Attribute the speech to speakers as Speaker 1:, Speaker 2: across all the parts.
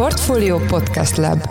Speaker 1: Portfolio Podcast Lab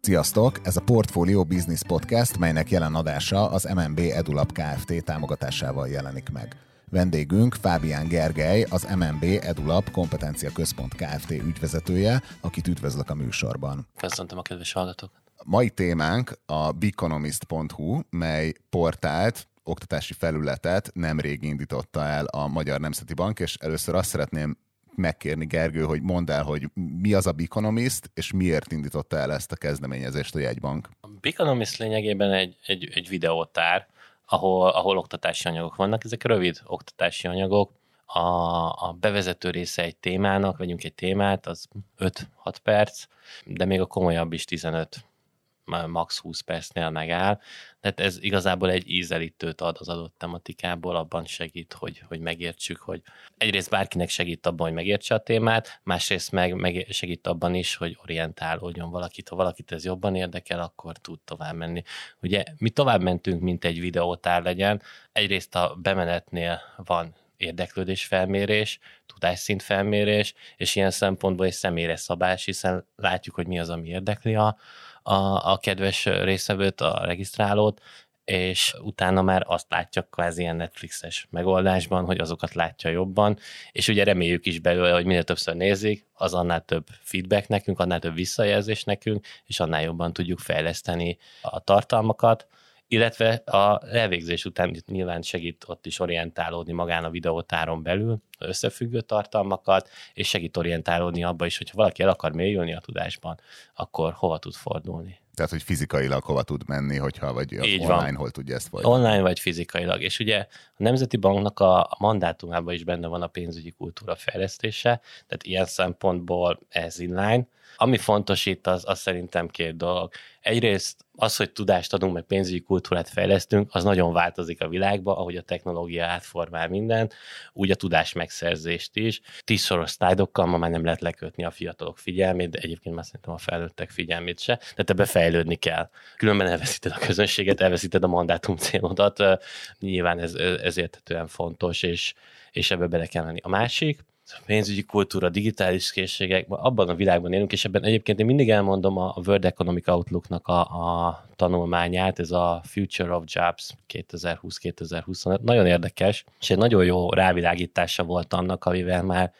Speaker 2: Sziasztok! Ez a Portfolio Business Podcast, melynek jelen adása az MNB EduLab Kft. támogatásával jelenik meg. Vendégünk Fábián Gergely, az MNB EduLab Kompetencia Központ Kft. ügyvezetője, akit üdvözlök a műsorban.
Speaker 3: Köszöntöm a kedves hallgatókat!
Speaker 2: Mai témánk a beconomist.hu, mely portált, oktatási felületet nemrég indította el a Magyar Nemzeti Bank, és először azt szeretném megkérni Gergő, hogy mondd el, hogy mi az a Beconomist, és miért indította el ezt a kezdeményezést a jegybank.
Speaker 3: A Beconomist lényegében egy, egy, egy videótár, ahol, ahol oktatási anyagok vannak. Ezek rövid oktatási anyagok. A, a bevezető része egy témának, vegyünk egy témát, az 5-6 perc, de még a komolyabb is 15 max 20 percnél megáll. Tehát ez igazából egy ízelítőt ad az adott tematikából, abban segít, hogy, hogy megértsük, hogy egyrészt bárkinek segít abban, hogy megértse a témát, másrészt meg, meg segít abban is, hogy orientálódjon valakit. Ha valakit ez jobban érdekel, akkor tud tovább menni. Ugye mi tovább mentünk, mint egy videótár legyen. Egyrészt a bemenetnél van érdeklődésfelmérés, tudásszintfelmérés, és ilyen szempontból egy személyre szabás, hiszen látjuk, hogy mi az, ami érdekli a, a, a kedves részevőt, a regisztrálót, és utána már azt látja kvázi ilyen Netflixes megoldásban, hogy azokat látja jobban, és ugye reméljük is belőle, hogy minél többször nézik, az annál több feedback nekünk, annál több visszajelzés nekünk, és annál jobban tudjuk fejleszteni a tartalmakat, illetve a elvégzés után nyilván segít ott is orientálódni magán a videótáron belül, összefüggő tartalmakat, és segít orientálódni abba is, hogyha valaki el akar mélyülni a tudásban, akkor hova tud fordulni.
Speaker 2: Tehát, hogy fizikailag hova tud menni, hogyha vagy Így online, van. hol tudja ezt folytatni.
Speaker 3: Online vagy fizikailag. És ugye a Nemzeti Banknak a mandátumában is benne van a pénzügyi kultúra fejlesztése, tehát ilyen szempontból ez inline. Ami fontos itt, az, az szerintem két dolog. Egyrészt az, hogy tudást adunk, meg pénzügyi kultúrát fejlesztünk, az nagyon változik a világban, ahogy a technológia átformál mindent, úgy a tudás megszerzést is. Tízszoros szlájdokkal ma már nem lehet lekötni a fiatalok figyelmét, de egyébként már szerintem a felnőttek figyelmét se, tehát ebbe fejlődni kell. Különben elveszíted a közönséget, elveszíted a mandátum célodat, nyilván ez, ez értetően fontos, és, és ebbe bele kell menni. A másik, pénzügyi kultúra, digitális készségek, abban a világban élünk, és ebben egyébként én mindig elmondom a World Economic Outlook-nak a, a tanulmányát, ez a Future of Jobs 2020-2025, nagyon érdekes, és egy nagyon jó rávilágítása volt annak, amivel már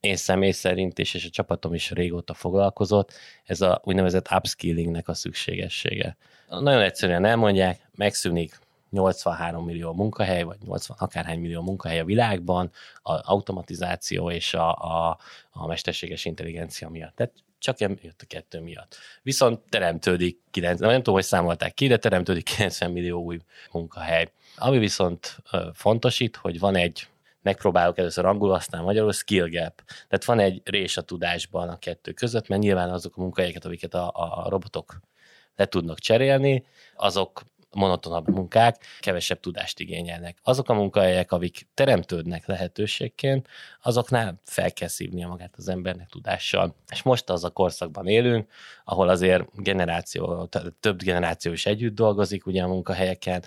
Speaker 3: én személy szerint is, és a csapatom is régóta foglalkozott, ez a úgynevezett upskillingnek a szükségessége. Nagyon egyszerűen elmondják, megszűnik 83 millió munkahely, vagy 80 akárhány millió munkahely a világban, az automatizáció és a, a, a mesterséges intelligencia miatt. Tehát csak jött a kettő miatt. Viszont teremtődik, 90, nem tudom, hogy számolták ki, de teremtődik 90 millió új munkahely. Ami viszont fontos itt, hogy van egy megpróbálok először angolul, aztán magyarul, skill gap. Tehát van egy rés a tudásban a kettő között, mert nyilván azok a munkahelyeket, amiket a, a robotok le tudnak cserélni, azok monotonabb munkák kevesebb tudást igényelnek. Azok a munkahelyek, amik teremtődnek lehetőségként, azoknál fel kell szívnia magát az embernek tudással. És most az a korszakban élünk, ahol azért generáció, több generáció is együtt dolgozik ugye a munkahelyeken,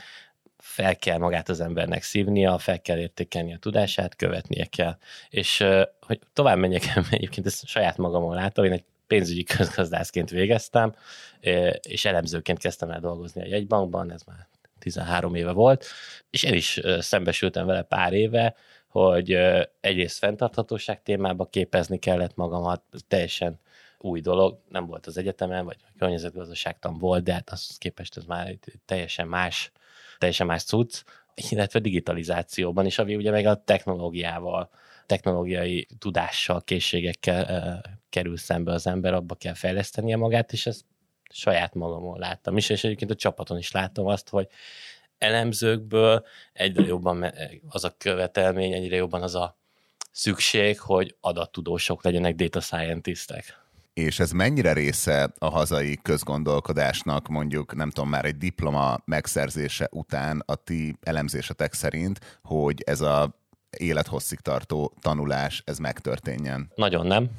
Speaker 3: fel kell magát az embernek szívnia, fel kell értékelni a tudását, követnie kell. És hogy tovább menjek, egyébként ezt saját magamon látom, én egy pénzügyi közgazdászként végeztem, és elemzőként kezdtem el dolgozni a jegybankban, ez már 13 éve volt, és én is szembesültem vele pár éve, hogy egyrészt fenntarthatóság témába képezni kellett magamat, teljesen új dolog, nem volt az egyetemen, vagy környezetgazdaságtan volt, de hát az képest ez már teljesen más, teljesen más cucc, illetve digitalizációban is, ami ugye meg a technológiával technológiai tudással, készségekkel kerül szembe az ember, abba kell fejlesztenie magát, és ezt saját magamon láttam is, és egyébként a csapaton is látom azt, hogy elemzőkből egyre jobban az a követelmény, egyre jobban az a szükség, hogy adattudósok legyenek data scientistek.
Speaker 2: És ez mennyire része a hazai közgondolkodásnak, mondjuk nem tudom, már egy diploma megszerzése után a ti elemzésetek szerint, hogy ez a élethosszig tartó tanulás ez megtörténjen?
Speaker 3: Nagyon nem,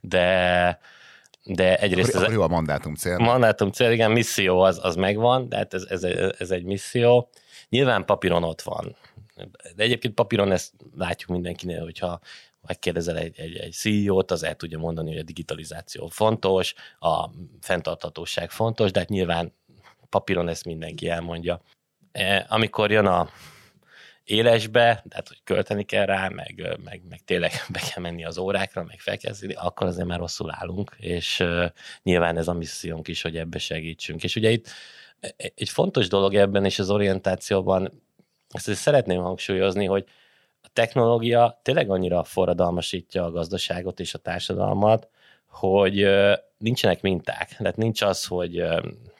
Speaker 3: de de egyrészt...
Speaker 2: Akkor, ez jó a mandátum cél.
Speaker 3: Mandátum cél, igen, misszió az, az megvan, de hát ez, ez, ez egy misszió, Nyilván papíron ott van. De egyébként papíron ezt látjuk mindenkinél, hogyha megkérdezel egy, egy, egy CEO-t, az el tudja mondani, hogy a digitalizáció fontos, a fenntarthatóság fontos, de hát nyilván papíron ezt mindenki elmondja. E, amikor jön a élesbe, tehát hogy költeni kell rá, meg, meg, meg tényleg be kell menni az órákra, meg felkezdeni, akkor azért már rosszul állunk, és nyilván ez a missziónk is, hogy ebbe segítsünk. És ugye itt e, e, egy fontos dolog ebben és az orientációban, ezt szeretném hangsúlyozni, hogy a technológia tényleg annyira forradalmasítja a gazdaságot és a társadalmat, hogy nincsenek minták. Tehát nincs az, hogy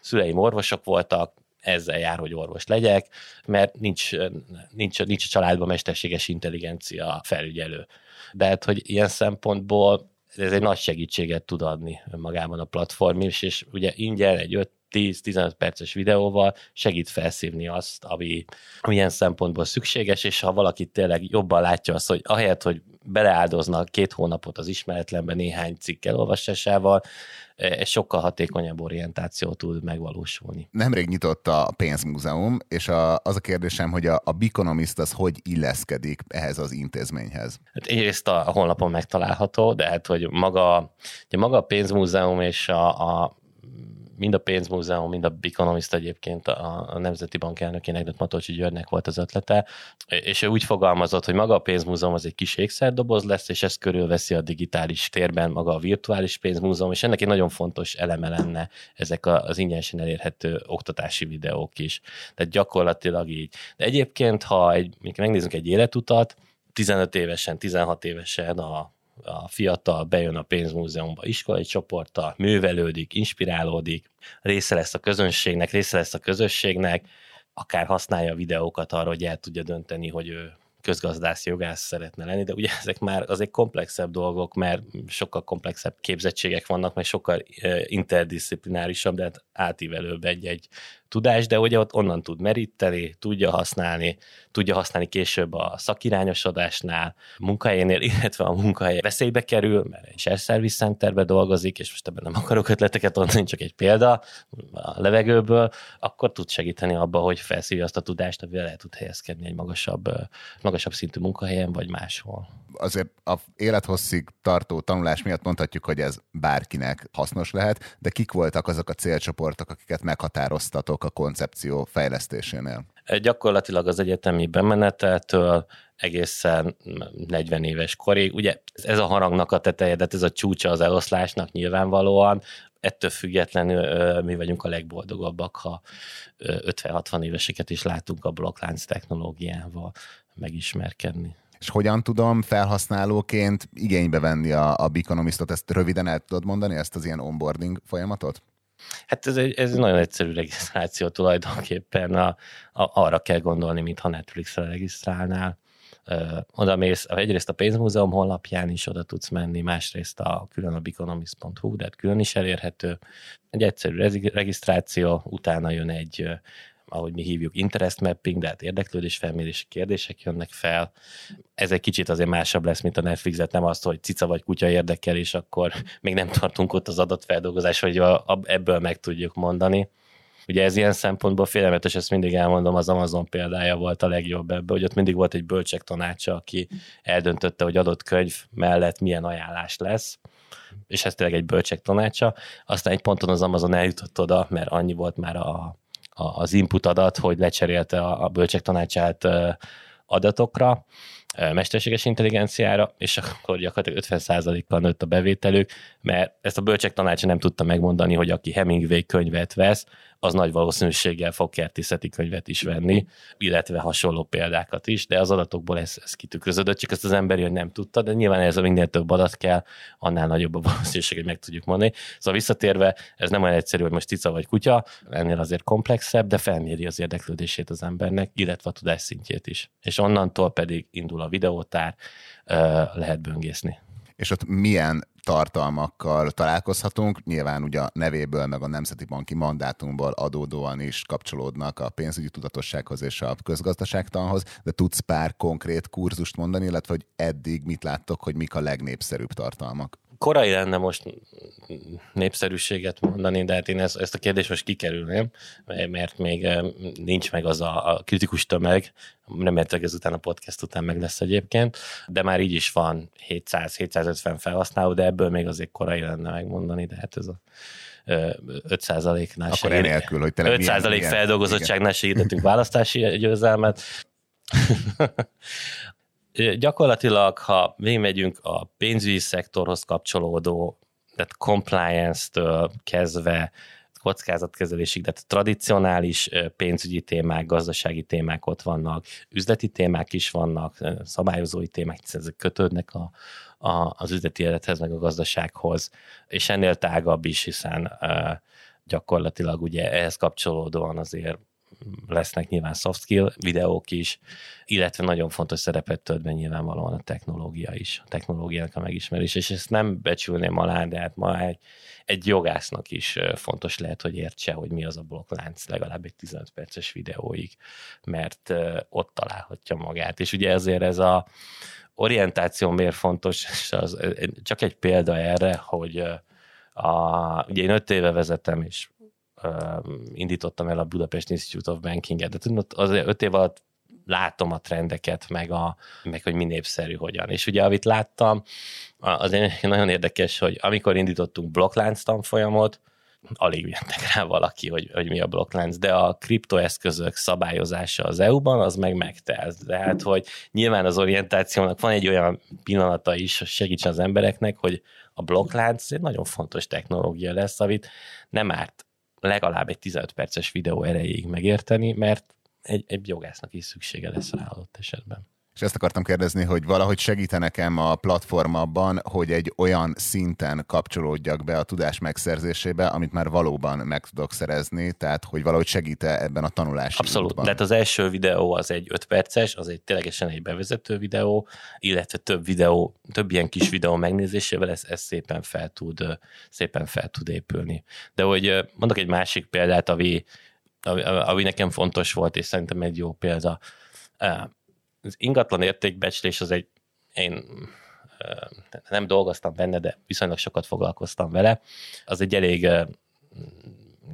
Speaker 3: szüleim orvosok voltak, ezzel jár, hogy orvos legyek, mert nincs, nincs, nincs a családban mesterséges intelligencia felügyelő. De hát, hogy ilyen szempontból ez egy nagy segítséget tud adni magában a platform is, és ugye ingyen egy 5-10-15 perces videóval segít felszívni azt, ami milyen szempontból szükséges, és ha valaki tényleg jobban látja azt, hogy ahelyett, hogy beleáldoznak két hónapot az ismeretlenben néhány cikk elolvasásával, egy sokkal hatékonyabb orientáció tud megvalósulni.
Speaker 2: Nemrég nyitott a pénzmúzeum, és a, az a kérdésem, hogy a, a Biconomist az hogy illeszkedik ehhez az intézményhez?
Speaker 3: Hát egyrészt a, a honlapon megtalálható, de hát, hogy maga, ugye maga a pénzmúzeum és a, a mind a pénzmúzeum, mind a Biconomist egyébként a, a Nemzeti Bank elnökének, de Matolcsi Györgynek volt az ötlete, és ő úgy fogalmazott, hogy maga a pénzmúzeum az egy kis ékszerdoboz lesz, és ezt körülveszi a digitális térben maga a virtuális pénzmúzeum, és ennek egy nagyon fontos eleme lenne ezek az ingyenesen elérhető oktatási videók is. Tehát gyakorlatilag így. De egyébként, ha egy, megnézzünk egy életutat, 15 évesen, 16 évesen a a fiatal bejön a pénzmúzeumba iskolai csoporttal, művelődik, inspirálódik, része lesz a közönségnek, része lesz a közösségnek, akár használja a videókat arra, hogy el tudja dönteni, hogy ő közgazdász, jogász szeretne lenni, de ugye ezek már azért komplexebb dolgok, mert sokkal komplexebb képzettségek vannak, meg sokkal interdisziplinárisabb, de hát átívelőbb egy-egy tudás, de ugye ott onnan tud meríteni, tudja használni, tudja használni később a szakirányosodásnál, munkahelyénél, illetve a munkahely veszélybe kerül, mert egy share service centerbe dolgozik, és most ebben nem akarok ötleteket adni, csak egy példa a levegőből, akkor tud segíteni abba, hogy felszívja azt a tudást, amivel el tud helyezkedni egy magasabb, magasabb szintű munkahelyen, vagy máshol.
Speaker 2: Azért a élethosszig tartó tanulás miatt mondhatjuk, hogy ez bárkinek hasznos lehet, de kik voltak azok a célcsoportok, akiket meghatároztatok a koncepció fejlesztésénél?
Speaker 3: Gyakorlatilag az egyetemi bemeneteltől egészen 40 éves korig. Ugye ez a harangnak a teteje, de ez a csúcsa az eloszlásnak nyilvánvalóan, ettől függetlenül mi vagyunk a legboldogabbak, ha 50-60 éveseket is látunk a blokklánc technológiával megismerkedni.
Speaker 2: És hogyan tudom felhasználóként igénybe venni a, a Beconomistot? Ezt röviden el tudod mondani, ezt az ilyen onboarding folyamatot?
Speaker 3: Hát ez egy, ez egy nagyon egyszerű regisztráció tulajdonképpen. A, a, arra kell gondolni, mintha Netflixre regisztrálnál. Ö, oda mész, egyrészt a pénzmúzeum honlapján is oda tudsz menni, másrészt a külön a biconomist.hu, de hát külön is elérhető. Egy egyszerű regisztráció, utána jön egy ahogy mi hívjuk, interest mapping, de hát érdeklődésfelmérési kérdések jönnek fel. Ez egy kicsit azért másabb lesz, mint a Netflixet, nem azt, hogy cica vagy kutya érdekel, és akkor még nem tartunk ott az adatfeldolgozás, hogy ebből meg tudjuk mondani. Ugye ez ilyen szempontból félelmetes, ezt mindig elmondom, az Amazon példája volt a legjobb ebbe, hogy ott mindig volt egy bölcsek tanácsa, aki eldöntötte, hogy adott könyv mellett milyen ajánlás lesz, és ez tényleg egy bölcsek tanácsa. Aztán egy ponton az Amazon eljutott oda, mert annyi volt már a az input adat, hogy lecserélte a bölcsek tanácsát adatokra, mesterséges intelligenciára, és akkor gyakorlatilag 50%-kal nőtt a bevételük, mert ezt a bölcsek tanácsa nem tudta megmondani, hogy aki Hemingway könyvet vesz, az nagy valószínűséggel fog kertészeti könyvet is venni, illetve hasonló példákat is, de az adatokból ez, ez kitükröződött, csak ezt az ember hogy nem tudta, de nyilván ez a minél több adat kell, annál nagyobb a valószínűség, hogy meg tudjuk mondani. Szóval visszatérve, ez nem olyan egyszerű, hogy most cica vagy kutya, ennél azért komplexebb, de felméri az érdeklődését az embernek, illetve a tudás szintjét is. És onnantól pedig indul a videótár, lehet böngészni.
Speaker 2: És ott milyen tartalmakkal találkozhatunk. Nyilván ugye a nevéből, meg a Nemzeti Banki mandátumból adódóan is kapcsolódnak a pénzügyi tudatossághoz és a közgazdaságtanhoz, de tudsz pár konkrét kurzust mondani, illetve hogy eddig mit láttok, hogy mik a legnépszerűbb tartalmak?
Speaker 3: Korai lenne most népszerűséget mondani, de hát én ezt, ezt a kérdést most kikerülném, mert még nincs meg az a, a kritikus tömeg, remélhetőleg ezután a podcast után meg lesz egyébként, de már így is van 700-750 felhasználó, de ebből még azért korai lenne megmondani, de hát ez a 5%-nál
Speaker 2: Akkor enélkül, hogy tényleg
Speaker 3: 5% milyen, feldolgozottságnál segítettünk választási győzelmet. Gyakorlatilag, ha végigmegyünk a pénzügyi szektorhoz kapcsolódó, tehát compliance-től kezdve kockázatkezelésig, de tradicionális pénzügyi témák, gazdasági témák ott vannak, üzleti témák is vannak, szabályozói témák, ezek kötődnek a, a, az üzleti élethez, meg a gazdasághoz, és ennél tágabb is, hiszen gyakorlatilag ugye ehhez kapcsolódóan azért lesznek nyilván soft skill videók is, illetve nagyon fontos szerepet tölt be nyilvánvalóan a technológia is, a technológiának a megismerés, és ezt nem becsülném alá, de hát ma egy, egy jogásznak is fontos lehet, hogy értse, hogy mi az a blokklánc legalább egy 15 perces videóig, mert ott találhatja magát. És ugye ezért ez a orientáció miért fontos, és az, csak egy példa erre, hogy a, ugye én öt éve vezetem, és indítottam el a Budapest Institute of Banking-et, de az öt év alatt látom a trendeket, meg, a, meg hogy mi népszerű hogyan. És ugye, amit láttam, az nagyon érdekes, hogy amikor indítottunk blokklánc tanfolyamot, alig jöttek rá valaki, hogy, hogy mi a blokklánc, de a kriptoeszközök szabályozása az EU-ban, az meg megtelt. Tehát, hogy nyilván az orientációnak van egy olyan pillanata is, hogy segítsen az embereknek, hogy a blokklánc egy nagyon fontos technológia lesz, amit nem árt legalább egy 15 perces videó erejéig megérteni, mert egy, egy jogásznak is szüksége lesz rá adott esetben.
Speaker 2: És ezt akartam kérdezni, hogy valahogy segíte nekem a platform abban, hogy egy olyan szinten kapcsolódjak be a tudás megszerzésébe, amit már valóban meg tudok szerezni, tehát hogy valahogy segíte ebben a tanulási
Speaker 3: Abszolút.
Speaker 2: útban.
Speaker 3: Tehát az első videó az egy 5 perces, az egy ténylegesen egy bevezető videó, illetve több videó, több ilyen kis videó megnézésével ez, ez szépen fel tud, szépen fel tud épülni. De hogy mondok egy másik példát, ami, ami, ami nekem fontos volt, és szerintem egy jó példa az ingatlan értékbecslés az egy, én nem dolgoztam benne, de viszonylag sokat foglalkoztam vele, az egy elég,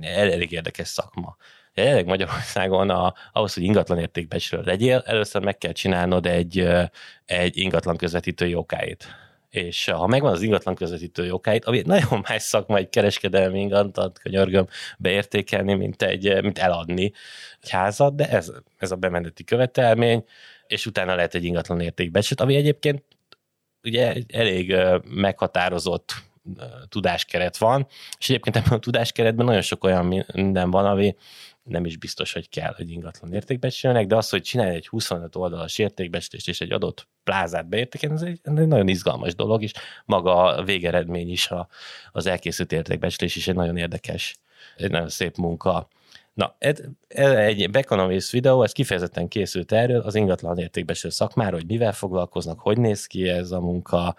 Speaker 3: elég érdekes szakma. Jelenleg Magyarországon a, ahhoz, hogy ingatlan értékbecslő legyél, először meg kell csinálnod egy, egy ingatlan közvetítő jókáit. És ha megvan az ingatlan közvetítő jókáit, ami nagyon más szakma egy kereskedelmi ingatlan, könyörgöm, beértékelni, mint, egy, mint eladni egy házat, de ez, ez a bemeneti követelmény, és utána lehet egy ingatlan értékbecsült, ami egyébként ugye elég meghatározott tudáskeret van, és egyébként ebben a tudáskeretben nagyon sok olyan minden van, ami nem is biztos, hogy kell, hogy ingatlan értékbecsülnek, de az, hogy csinálj egy 25 oldalas értékbecslést és egy adott plázát beértékelni, ez egy, egy nagyon izgalmas dolog, és maga a végeredmény is, a, az elkészült értékbecslés is egy nagyon érdekes, egy nagyon szép munka. Na, ez, ez egy Beconomist videó, ez kifejezetten készült erről, az ingatlan értékbeső szakmáról, hogy mivel foglalkoznak, hogy néz ki ez a munka,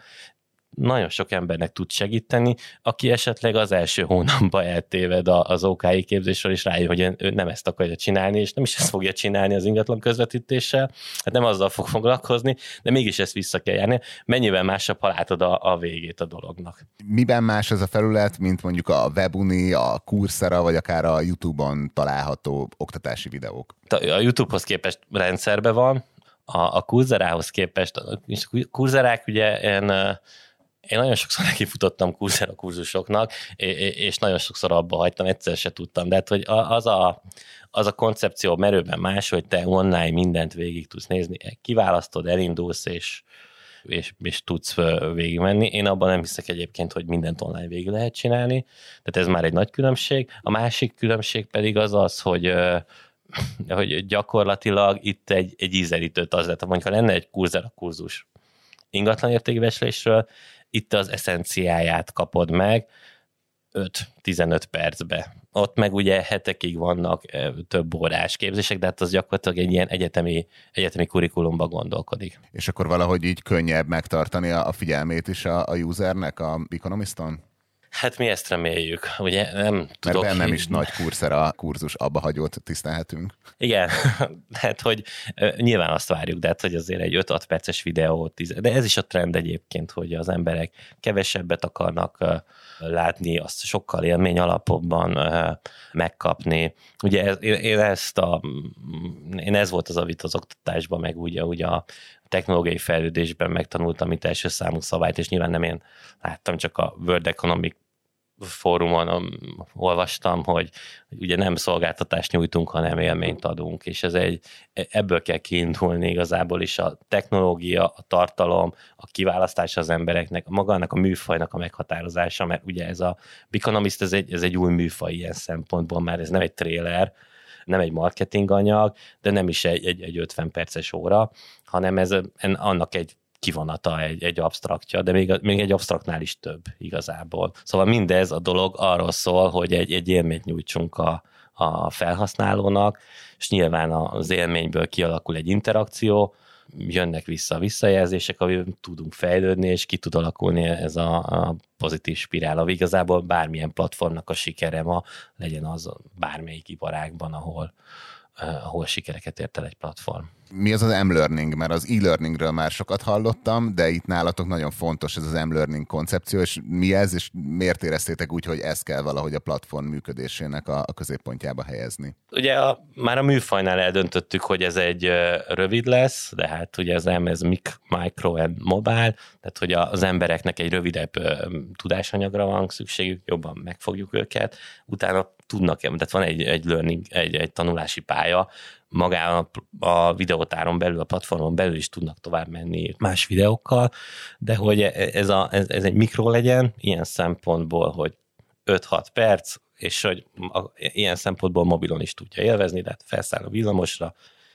Speaker 3: nagyon sok embernek tud segíteni, aki esetleg az első hónapban eltéved az OKI képzésről, és rájön, hogy ő nem ezt akarja csinálni, és nem is ezt fogja csinálni az ingatlan közvetítéssel, hát nem azzal fog foglalkozni, de mégis ezt vissza kell járni. Mennyivel másabb, ha látod a, a végét a dolognak.
Speaker 2: Miben más ez a felület, mint mondjuk a Webuni, a Coursera, vagy akár a YouTube-on található oktatási videók?
Speaker 3: A YouTube-hoz képest rendszerben van, a, a Coursera-hoz képest, a Coursera-k ugye ilyen én nagyon sokszor nekifutottam a kurzusoknak, és nagyon sokszor abba hagytam, egyszer se tudtam, de hát, hogy az a, az a koncepció merőben más, hogy te online mindent végig tudsz nézni, kiválasztod, elindulsz, és, és, és tudsz végigmenni. Én abban nem hiszek egyébként, hogy mindent online végig lehet csinálni, tehát ez már egy nagy különbség. A másik különbség pedig az az, hogy hogy gyakorlatilag itt egy, egy ízelítőt az lett, mondjuk ha lenne egy kurzera kurzus ingatlan értékbeslésről, itt az eszenciáját kapod meg 5-15 percbe. Ott meg ugye hetekig vannak több órás képzések, de hát az gyakorlatilag egy ilyen egyetemi, egyetemi kurikulumba gondolkodik.
Speaker 2: És akkor valahogy így könnyebb megtartani a figyelmét is a, a usernek a Economiston?
Speaker 3: Hát mi ezt reméljük. Ugye nem
Speaker 2: Mert
Speaker 3: tudok...
Speaker 2: bennem is nagy a kurzus abba hagyott tisztelhetünk.
Speaker 3: Igen, hát hogy nyilván azt várjuk, de hát hogy azért egy 5-6 perces videó, 10, de ez is a trend egyébként, hogy az emberek kevesebbet akarnak látni, azt sokkal élmény alapokban megkapni. Ugye ez, én ezt a, én ez volt az avit az oktatásban, meg ugye, ugye a technológiai fejlődésben megtanultam itt első számú szabályt, és nyilván nem én láttam, csak a World Economic fórumon um, olvastam, hogy, ugye nem szolgáltatást nyújtunk, hanem élményt adunk, és ez egy, ebből kell kiindulni igazából is a technológia, a tartalom, a kiválasztás az embereknek, magának a műfajnak a meghatározása, mert ugye ez a Biconomist, ez egy, ez egy új műfaj ilyen szempontból, mert ez nem egy tréler, nem egy marketing anyag, de nem is egy, egy, egy 50 perces óra, hanem ez annak egy kivonata, egy, egy absztraktja, de még, még egy absztraktnál is több igazából. Szóval mindez a dolog arról szól, hogy egy, egy élményt nyújtsunk a, a felhasználónak, és nyilván az élményből kialakul egy interakció, jönnek vissza a visszajelzések, amiben tudunk fejlődni, és ki tud alakulni ez a, a pozitív spirál, ami igazából bármilyen platformnak a sikere ma legyen az bármelyik iparágban, ahol, uh, ahol sikereket ért el egy platform
Speaker 2: mi az az M-learning, mert az e-learningről már sokat hallottam, de itt nálatok nagyon fontos ez az M-learning koncepció, és mi ez, és miért éreztétek úgy, hogy ezt kell valahogy a platform működésének a, a középpontjába helyezni?
Speaker 3: Ugye a, már a műfajnál eldöntöttük, hogy ez egy rövid lesz, de hát ugye az M ez micro and mobile, tehát hogy az embereknek egy rövidebb tudásanyagra van szükségük, jobban megfogjuk őket, utána tudnak, tehát van egy, egy learning, egy, egy tanulási pálya, magán a, a videótáron belül, a platformon belül is tudnak tovább menni más videókkal, de hogy e, ez, a, ez, ez egy mikro legyen, ilyen szempontból, hogy 5-6 perc, és hogy a, ilyen szempontból mobilon is tudja élvezni, de hát felszáll a villamosra,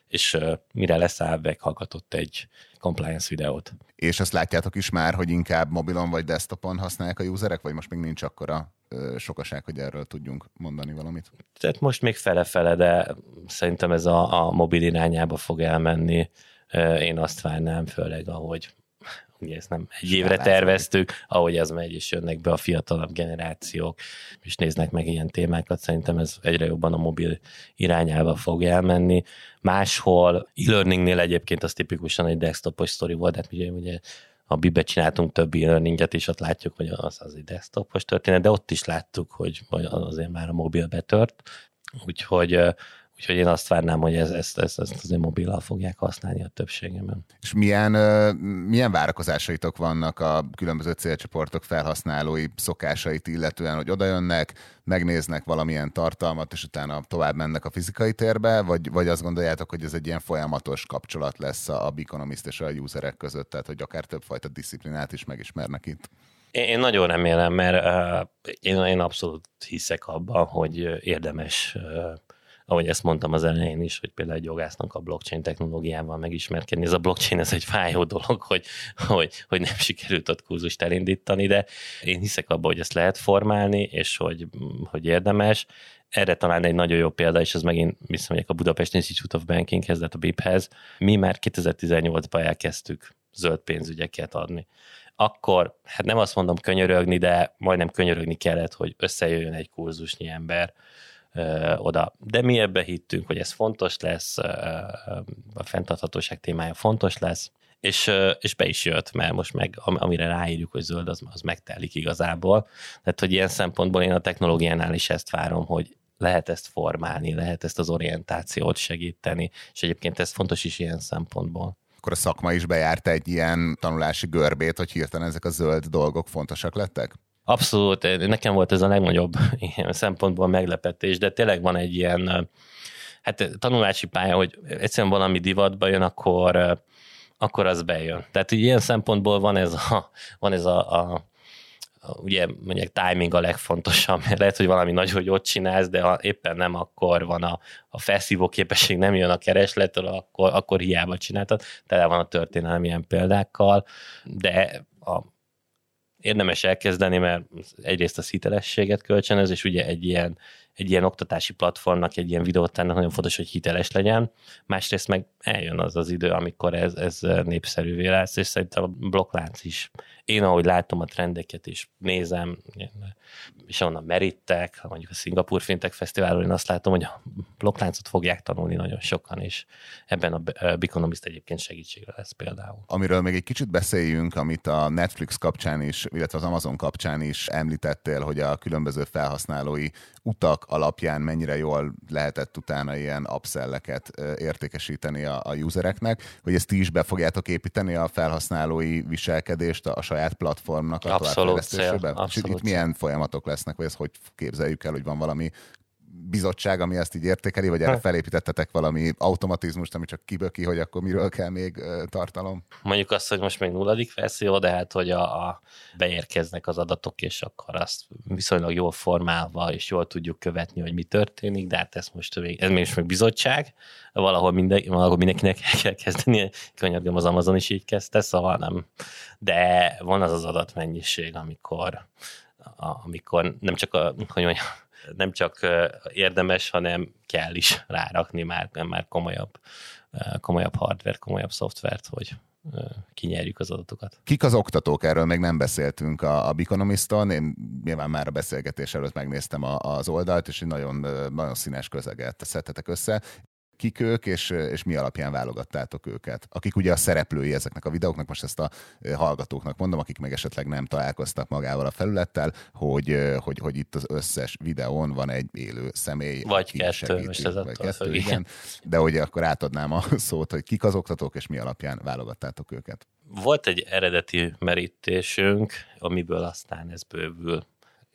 Speaker 3: és uh, mire leszáll, meghallgatott egy compliance videót.
Speaker 2: És ezt látjátok is már, hogy inkább mobilon vagy desktopon használják a userek, vagy most még nincs akkora sokaság, hogy erről tudjunk mondani valamit.
Speaker 3: Tehát most még fele-fele, de szerintem ez a, a mobil irányába fog elmenni. Én azt várnám, főleg ahogy ugye ezt nem egy évre terveztük, ahogy ez megy, és jönnek be a fiatalabb generációk, és néznek meg ilyen témákat, szerintem ez egyre jobban a mobil irányába fog elmenni. Máshol, e-learningnél egyébként az tipikusan egy desktopos sztori volt, hát ugye, ugye a Bibe csináltunk több e-learninget, és ott látjuk, hogy az, az egy desktopos történet, de ott is láttuk, hogy azért már a mobil betört, úgyhogy Úgyhogy én azt várnám, hogy ez, ezt, ezt, ezt azért mobillal fogják használni a többségében.
Speaker 2: És milyen, milyen várakozásaitok vannak a különböző célcsoportok felhasználói szokásait illetően, hogy odajönnek, megnéznek valamilyen tartalmat, és utána tovább mennek a fizikai térbe, vagy, vagy azt gondoljátok, hogy ez egy ilyen folyamatos kapcsolat lesz a Beconomist és a userek között, tehát hogy akár többfajta disziplinát is megismernek itt?
Speaker 3: Én nagyon remélem, mert uh, én, én abszolút hiszek abban, hogy érdemes uh, ahogy ezt mondtam az elején is, hogy például egy jogásznak a blockchain technológiával megismerkedni. Ez a blockchain, ez egy fájó dolog, hogy, hogy, hogy nem sikerült ott kurzust elindítani, de én hiszek abban, hogy ezt lehet formálni, és hogy, hogy érdemes. Erre talán egy nagyon jó példa, és ez megint visszamegyek a Budapest Institute of Bankinghez, tehát a BIP-hez. Mi már 2018-ban elkezdtük zöld pénzügyeket adni akkor, hát nem azt mondom könyörögni, de majdnem könyörögni kellett, hogy összejöjjön egy kurzusnyi ember, oda. De mi ebbe hittünk, hogy ez fontos lesz, a fenntarthatóság témája fontos lesz, és, és be is jött, mert most meg amire ráírjuk, hogy zöld, az, az megtelik igazából. Tehát, hogy ilyen szempontból én a technológiánál is ezt várom, hogy lehet ezt formálni, lehet ezt az orientációt segíteni, és egyébként ez fontos is ilyen szempontból.
Speaker 2: Akkor a szakma is bejárt egy ilyen tanulási görbét, hogy hirtelen ezek a zöld dolgok fontosak lettek?
Speaker 3: Abszolút, nekem volt ez a legnagyobb szempontból meglepetés, de tényleg van egy ilyen hát tanulási pálya, hogy egyszerűen valami divatba jön, akkor, akkor az bejön. Tehát ilyen szempontból van ez a, van ez a, a ugye mondjuk timing a legfontosabb, mert lehet, hogy valami nagyon jót csinálsz, de ha éppen nem, akkor van a, a felszívó képesség, nem jön a keresletről, akkor, akkor hiába csináltad. Tele van a történelem ilyen példákkal, de a érdemes elkezdeni, mert egyrészt a hitelességet kölcsönöz, és ugye egy ilyen, egy ilyen oktatási platformnak, egy ilyen videótárnak nagyon fontos, hogy hiteles legyen. Másrészt meg eljön az az idő, amikor ez, ez népszerűvé lesz, és szerintem a blokklánc is én ahogy látom a trendeket is nézem, és onnan merítek, mondjuk a Singapur Fintech Fesztiválon én azt látom, hogy a blokkláncot fogják tanulni nagyon sokan, és ebben a Biconomist egyébként segítségre lesz például.
Speaker 2: Amiről még egy kicsit beszéljünk, amit a Netflix kapcsán is, illetve az Amazon kapcsán is említettél, hogy a különböző felhasználói utak alapján mennyire jól lehetett utána ilyen upselleket értékesíteni a, a usereknek, hogy ezt ti is be fogjátok építeni a felhasználói viselkedést a, a saját platformnak a
Speaker 3: továbbfejlesztésébe?
Speaker 2: És itt milyen folyamatok lesznek, vagy ezt hogy képzeljük el, hogy van valami bizottság, ami ezt így értékeli, vagy erre hát. felépítettetek valami automatizmust, ami csak kiböki, hogy akkor miről kell még tartalom?
Speaker 3: Mondjuk azt, hogy most még nulladik verzió, de hát, hogy a, a beérkeznek az adatok, és akkor azt viszonylag jól formálva, és jól tudjuk követni, hogy mi történik, de hát ez most még, ez még, még bizottság, valahol, minden, valahol mindenkinek el kell kezdeni, könyörgöm az Amazon is így kezdte, szóval nem. De van az az adatmennyiség, amikor amikor nem csak a, hogy mondjam, nem csak érdemes, hanem kell is rárakni már, már komolyabb, komolyabb hardware, komolyabb szoftvert, hogy kinyerjük az adatokat.
Speaker 2: Kik az oktatók? Erről még nem beszéltünk a, a Biconomiston. Én nyilván már a beszélgetés előtt megnéztem a, az oldalt, és egy nagyon, nagyon színes közeget szedtetek össze kik ők, és, és mi alapján válogattátok őket. Akik ugye a szereplői ezeknek a videóknak, most ezt a hallgatóknak mondom, akik meg esetleg nem találkoztak magával a felülettel, hogy, hogy, hogy itt az összes videón van egy élő személy.
Speaker 3: Vagy kettő, segíti, most ez vagy kettő,
Speaker 2: igen. De hogy akkor átadnám a szót, hogy kik az oktatók, és mi alapján válogattátok őket.
Speaker 3: Volt egy eredeti merítésünk, amiből aztán ez bővül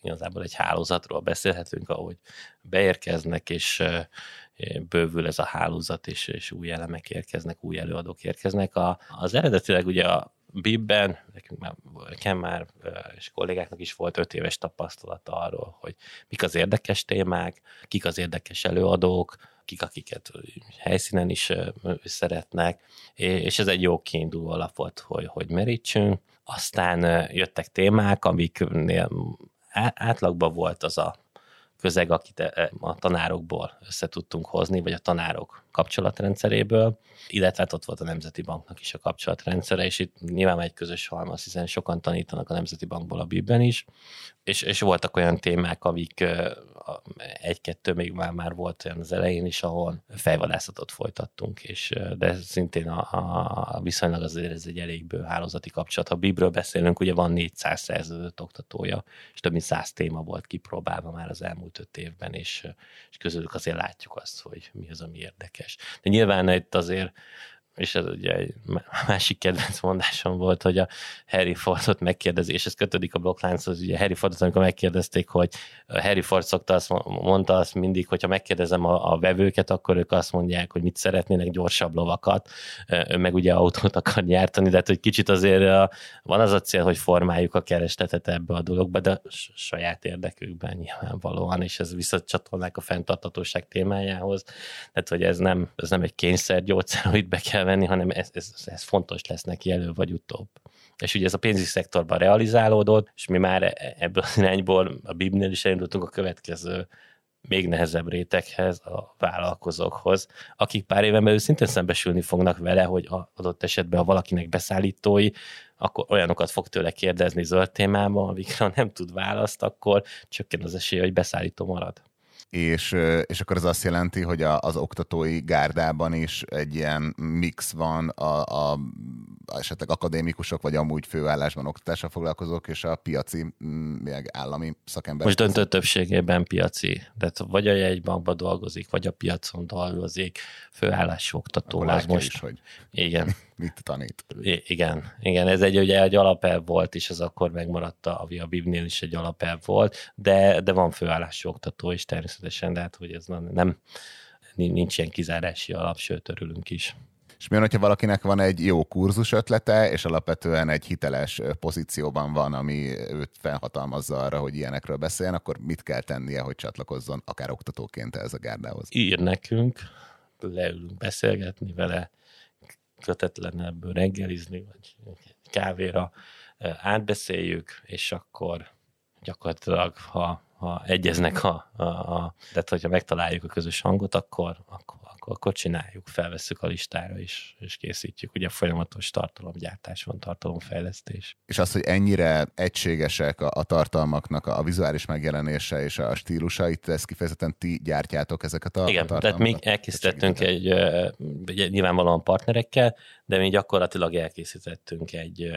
Speaker 3: igazából egy hálózatról beszélhetünk, ahogy beérkeznek, és bővül ez a hálózat, és, és új elemek érkeznek, új előadók érkeznek. A, az eredetileg ugye a Bibben, nekünk már, nekem már, és kollégáknak is volt öt éves tapasztalata arról, hogy mik az érdekes témák, kik az érdekes előadók, kik, akiket helyszínen is szeretnek, és ez egy jó kiinduló alap volt, hogy, hogy merítsünk. Aztán jöttek témák, amiknél átlagban volt az a közeg, akit e, a tanárokból össze tudtunk hozni, vagy a tanárok kapcsolatrendszeréből, illetve hát ott volt a Nemzeti Banknak is a kapcsolatrendszere, és itt nyilván egy közös halmaz, hiszen sokan tanítanak a Nemzeti Bankból a Bibben is, és, és voltak olyan témák, amik egy-kettő még már, már volt olyan az elején is, ahol fejvadászatot folytattunk, és de szintén a, a viszonylag azért ez egy elég bő hálózati kapcsolat. Ha Bibről beszélünk, ugye van 400 szerződött oktatója, és több mint 100 téma volt kipróbálva már az elmúlt öt évben, és, és közülük azért látjuk azt, hogy mi az, ami érdekes. De nyilván itt azért és ez ugye egy másik kedvenc mondásom volt, hogy a Harry Fordot megkérdezi, és ez kötődik a blokklánchoz, ugye Harry Fordot, amikor megkérdezték, hogy Harry Ford szokta azt, mondta azt mindig, hogyha megkérdezem a, a vevőket, akkor ők azt mondják, hogy mit szeretnének, gyorsabb lovakat, ő meg ugye autót akar gyártani, de hát, hogy kicsit azért van az a cél, hogy formáljuk a keresletet ebbe a dologba, de saját érdekükben nyilvánvalóan, és ez visszacsatolnák a fenntartatóság témájához, tehát hogy ez nem, ez nem egy kényszergyógyszer, amit be kell kell venni, hanem ez, ez, ez fontos lesz neki elő vagy utóbb. És ugye ez a pénzügyi szektorban realizálódott, és mi már e, ebből az irányból a Bibnél is elindultunk a következő még nehezebb réteghez, a vállalkozókhoz, akik pár éven belül szintén szembesülni fognak vele, hogy adott esetben, ha valakinek beszállítói, akkor olyanokat fog tőle kérdezni zöld témában, amikre nem tud választ, akkor csökken az esély, hogy beszállító marad
Speaker 2: és, és akkor ez azt jelenti, hogy a, az oktatói gárdában is egy ilyen mix van a, a esetleg akadémikusok, vagy amúgy főállásban oktatással foglalkozók, és a piaci, mm, meg állami szakemberek.
Speaker 3: Most döntő többségében piaci. Tehát vagy a jegybankban dolgozik, vagy a piacon dolgozik, főállású oktató.
Speaker 2: az most. Is, hogy
Speaker 3: igen.
Speaker 2: mit tanít.
Speaker 3: I- igen, igen, ez egy, ugye egy alapelv volt, és ez akkor megmaradt a, a Bibnél is egy alapelv volt, de, de van főállású oktató is természetesen, de hát hogy ez nem, nem nincs ilyen kizárási alap, sőt, örülünk is.
Speaker 2: És mi van, hogyha valakinek van egy jó kurzus ötlete, és alapvetően egy hiteles pozícióban van, ami őt felhatalmazza arra, hogy ilyenekről beszéljen, akkor mit kell tennie, hogy csatlakozzon akár oktatóként ez a gárdához?
Speaker 3: Ír nekünk, leülünk beszélgetni vele, kötetlenebből reggelizni, vagy kávéra átbeszéljük, és akkor gyakorlatilag, ha, ha egyeznek a, a, a tehát hogyha megtaláljuk a közös hangot, akkor, akkor, akkor, akkor csináljuk, felvesszük a listára is, és készítjük. Ugye folyamatos tartalomgyártás van, tartalomfejlesztés.
Speaker 2: És az, hogy ennyire egységesek a, a tartalmaknak a, a vizuális megjelenése és a stílusa, itt ezt kifejezetten ti gyártjátok ezeket a,
Speaker 3: Igen,
Speaker 2: a
Speaker 3: tehát mi elkészítettünk egy, egy, nyilvánvalóan partnerekkel, de mi gyakorlatilag elkészítettünk egy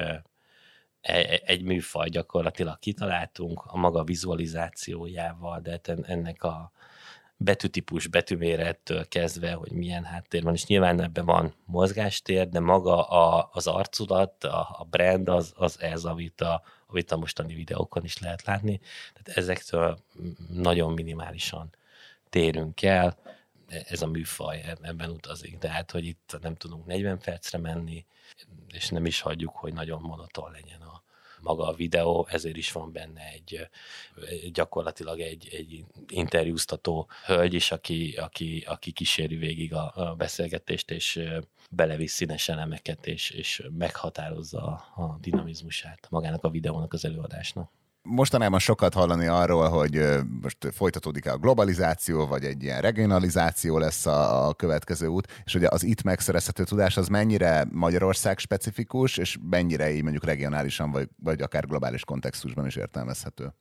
Speaker 3: egy, egy műfaj gyakorlatilag kitaláltunk a maga vizualizációjával, de hát ennek a betűtípus, betűmérettől kezdve, hogy milyen háttér van, és nyilván ebben van mozgástér, de maga a, az arculat, a, a brand az, az ez, amit a, amit a mostani videókon is lehet látni. Tehát ezektől nagyon minimálisan térünk el, ez a műfaj ebben utazik, de hát, hogy itt nem tudunk 40 percre menni, és nem is hagyjuk, hogy nagyon monoton legyen maga a videó, ezért is van benne egy gyakorlatilag egy, egy interjúztató hölgy is, aki, aki, aki kíséri végig a, a beszélgetést, és belevisz színes elemeket, és, és meghatározza a, dinamizmusát magának a videónak, az előadásnak
Speaker 2: mostanában sokat hallani arról, hogy most folytatódik-e a globalizáció, vagy egy ilyen regionalizáció lesz a, a következő út, és ugye az itt megszerezhető tudás az mennyire Magyarország specifikus, és mennyire így mondjuk regionálisan, vagy, vagy akár globális kontextusban is értelmezhető?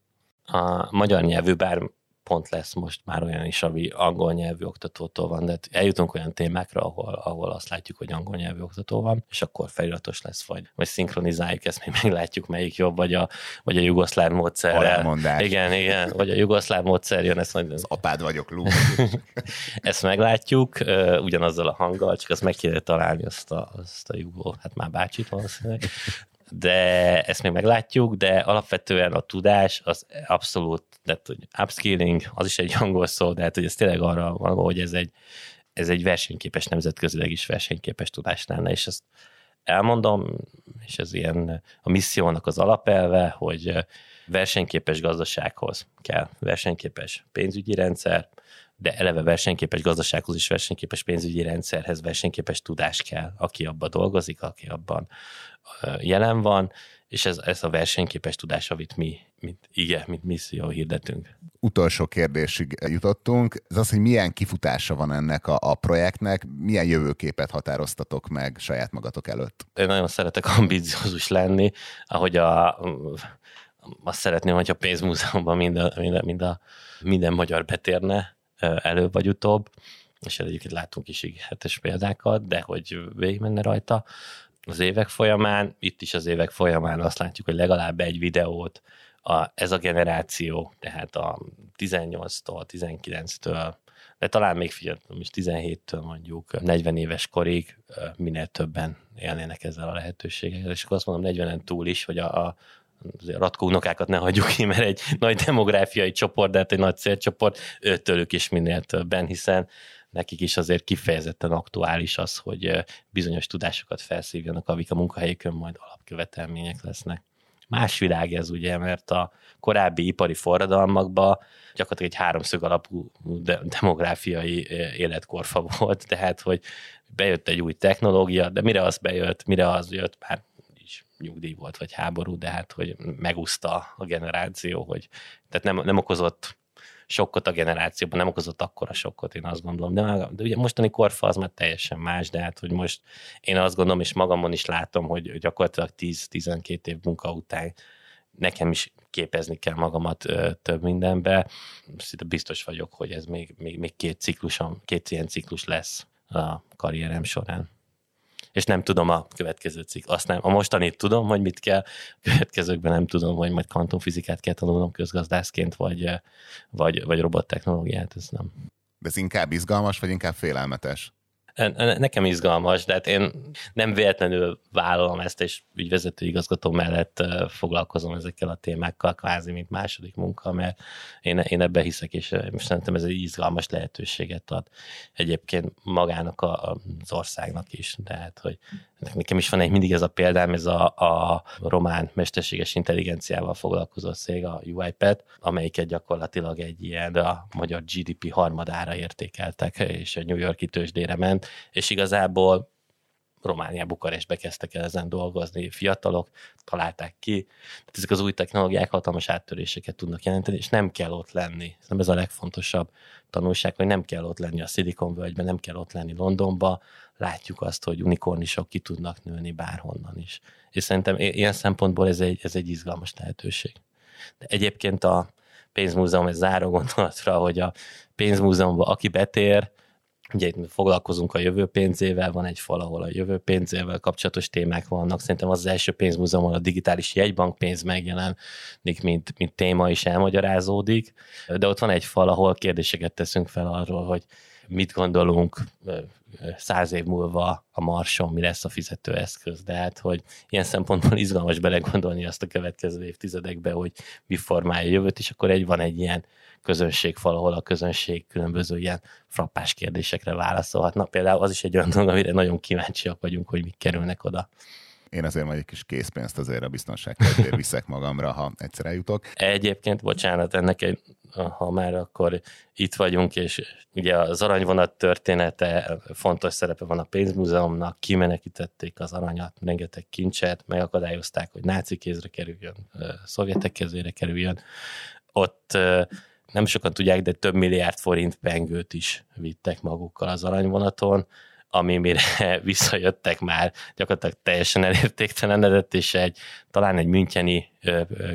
Speaker 3: A magyar nyelvű, bár pont lesz most már olyan is, ami angol nyelvű oktatótól van, de eljutunk olyan témákra, ahol, ahol azt látjuk, hogy angol nyelvű oktató van, és akkor feliratos lesz, vagy, vagy szinkronizáljuk, ezt még meglátjuk, melyik jobb, vagy a, vagy a jugoszláv módszerrel. Igen, igen, vagy a jugoszláv módszer jön, ezt majd...
Speaker 2: Az apád vagyok, Lú.
Speaker 3: ezt meglátjuk, ugyanazzal a hanggal, csak azt meg kéne találni azt a, azt a jugó, hát már bácsit valószínűleg de ezt még meglátjuk, de alapvetően a tudás az abszolút, tehát hogy upskilling, az is egy angol szó, de hát hogy ez tényleg arra van, hogy ez egy, ez egy versenyképes, nemzetközileg is versenyképes tudás lenne, és ezt elmondom, és ez ilyen a missziónak az alapelve, hogy versenyképes gazdasághoz kell versenyképes pénzügyi rendszer, de eleve versenyképes gazdasághoz is versenyképes pénzügyi rendszerhez versenyképes tudás kell, aki abban dolgozik, aki abban jelen van, és ez, ez a versenyképes tudás, amit mi, mint, igen, mint misszió hirdetünk.
Speaker 2: Utolsó kérdésig jutottunk. Ez az, hogy milyen kifutása van ennek a, a projektnek, milyen jövőképet határoztatok meg saját magatok előtt?
Speaker 3: Én nagyon szeretek ambiciózus lenni, ahogy a, azt szeretném, hogy a pénzmúzeumban mind a, mind a, mind a, minden magyar betérne előbb vagy utóbb, és egyébként látunk is ígéretes példákat, de hogy végigmenne rajta az évek folyamán, itt is az évek folyamán azt látjuk, hogy legalább egy videót a, ez a generáció, tehát a 18-tól, 19-től, de talán még figyeltem is 17-től mondjuk 40 éves korig minél többen élnének ezzel a lehetőséggel. És akkor azt mondom 40-en túl is, hogy a, a azért a ratkó unokákat ne hagyjuk ki, mert egy nagy demográfiai csoport, de hát egy nagy célcsoport, őtőlük is minél többen, hiszen nekik is azért kifejezetten aktuális az, hogy bizonyos tudásokat felszívjanak, amik a munkahelyükön majd alapkövetelmények lesznek. Más világ ez ugye, mert a korábbi ipari forradalmakban gyakorlatilag egy háromszög alapú demográfiai életkorfa volt, tehát hogy bejött egy új technológia, de mire az bejött, mire az jött, már nyugdíj volt, vagy háború, de hát, hogy megúszta a generáció, hogy tehát nem, nem okozott sokkot a generációban, nem okozott akkora sokkot, én azt gondolom. De, de ugye mostani korfa az már teljesen más, de hát, hogy most én azt gondolom, és magamon is látom, hogy gyakorlatilag 10-12 év munka után nekem is képezni kell magamat ö, több mindenbe. Szinte biztos vagyok, hogy ez még, még, még két ciklusom, két ilyen ciklus lesz a karrierem során és nem tudom a következő cikk. Azt nem, a mostanit tudom, hogy mit kell, a következőkben nem tudom, hogy majd kvantumfizikát kell tanulnom közgazdászként, vagy, vagy, vagy robottechnológiát, ez nem.
Speaker 2: De ez inkább izgalmas, vagy inkább félelmetes?
Speaker 3: Nekem izgalmas, de hát én nem véletlenül vállalom ezt, és ügyvezető igazgató mellett foglalkozom ezekkel a témákkal, kvázi, mint második munka, mert én, én ebbe hiszek, és szerintem ez egy izgalmas lehetőséget ad egyébként magának az országnak is. Tehát, hogy nekem is van egy mindig ez a példám, ez a, a román mesterséges intelligenciával foglalkozó szég, a UiPath, amelyiket gyakorlatilag egy ilyen a magyar GDP harmadára értékeltek, és a New Yorki tőzsdére ment, és igazából Románia, Bukarestbe kezdtek el ezen dolgozni fiatalok, találták ki. Tehát ezek az új technológiák hatalmas áttöréseket tudnak jelenteni, és nem kell ott lenni. Nem ez a legfontosabb tanulság, hogy nem kell ott lenni a Silicon völgyben, nem kell ott lenni Londonba. Látjuk azt, hogy unikornisok ki tudnak nőni bárhonnan is. És szerintem ilyen szempontból ez egy, ez egy izgalmas lehetőség. De egyébként a pénzmúzeum, ez záró gondolatra, hogy a pénzmúzeumban aki betér, Ugye itt foglalkozunk a jövő pénzével, van egy fal, ahol a jövő pénzével kapcsolatos témák vannak. Szerintem az, az első pénzmúzeum, ahol a digitális jegybankpénz megjelenik, mint, mint téma is elmagyarázódik. De ott van egy fal, ahol kérdéseket teszünk fel arról, hogy mit gondolunk száz év múlva a Marson, mi lesz a fizetőeszköz, de hát, hogy ilyen szempontból izgalmas belegondolni azt a következő évtizedekbe, hogy mi formálja a jövőt, és akkor egy van egy ilyen közönségfal, ahol a közönség különböző ilyen frappás kérdésekre válaszolhatna. Például az is egy olyan dolog, amire nagyon kíváncsiak vagyunk, hogy mik kerülnek oda.
Speaker 2: Én azért majd egy kis készpénzt azért a biztonság kedvéért viszek magamra, ha egyszer eljutok.
Speaker 3: Egyébként, bocsánat, ennek egy, ha már akkor itt vagyunk, és ugye az aranyvonat története fontos szerepe van a pénzmúzeumnak, kimenekítették az aranyat, rengeteg kincset, megakadályozták, hogy náci kézre kerüljön, szovjetek kezére kerüljön. Ott nem sokan tudják, de több milliárd forint pengőt is vittek magukkal az aranyvonaton, ami mire visszajöttek már gyakorlatilag teljesen elértéktelenedett, és egy, talán egy müncheni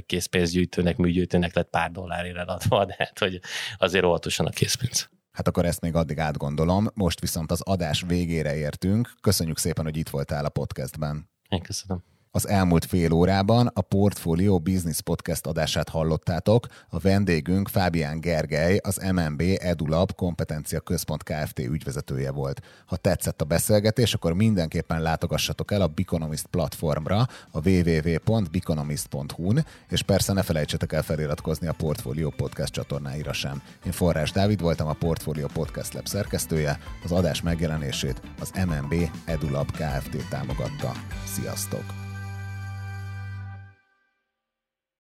Speaker 3: készpénzgyűjtőnek, műgyűjtőnek lett pár dollárért eladva, de hát, hogy azért óvatosan a készpénz.
Speaker 2: Hát akkor ezt még addig átgondolom. Most viszont az adás végére értünk. Köszönjük szépen, hogy itt voltál a podcastben.
Speaker 3: Én köszönöm.
Speaker 2: Az elmúlt fél órában a Portfolio Business Podcast adását hallottátok. A vendégünk Fábián Gergely, az MNB EduLab kompetencia központ Kft. ügyvezetője volt. Ha tetszett a beszélgetés, akkor mindenképpen látogassatok el a Biconomist platformra, a www.biconomist.hu-n, és persze ne felejtsetek el feliratkozni a Portfolio Podcast csatornáira sem. Én Forrás Dávid voltam a Portfolio Podcast Lab szerkesztője, az adás megjelenését az MNB EduLab Kft. támogatta. Sziasztok!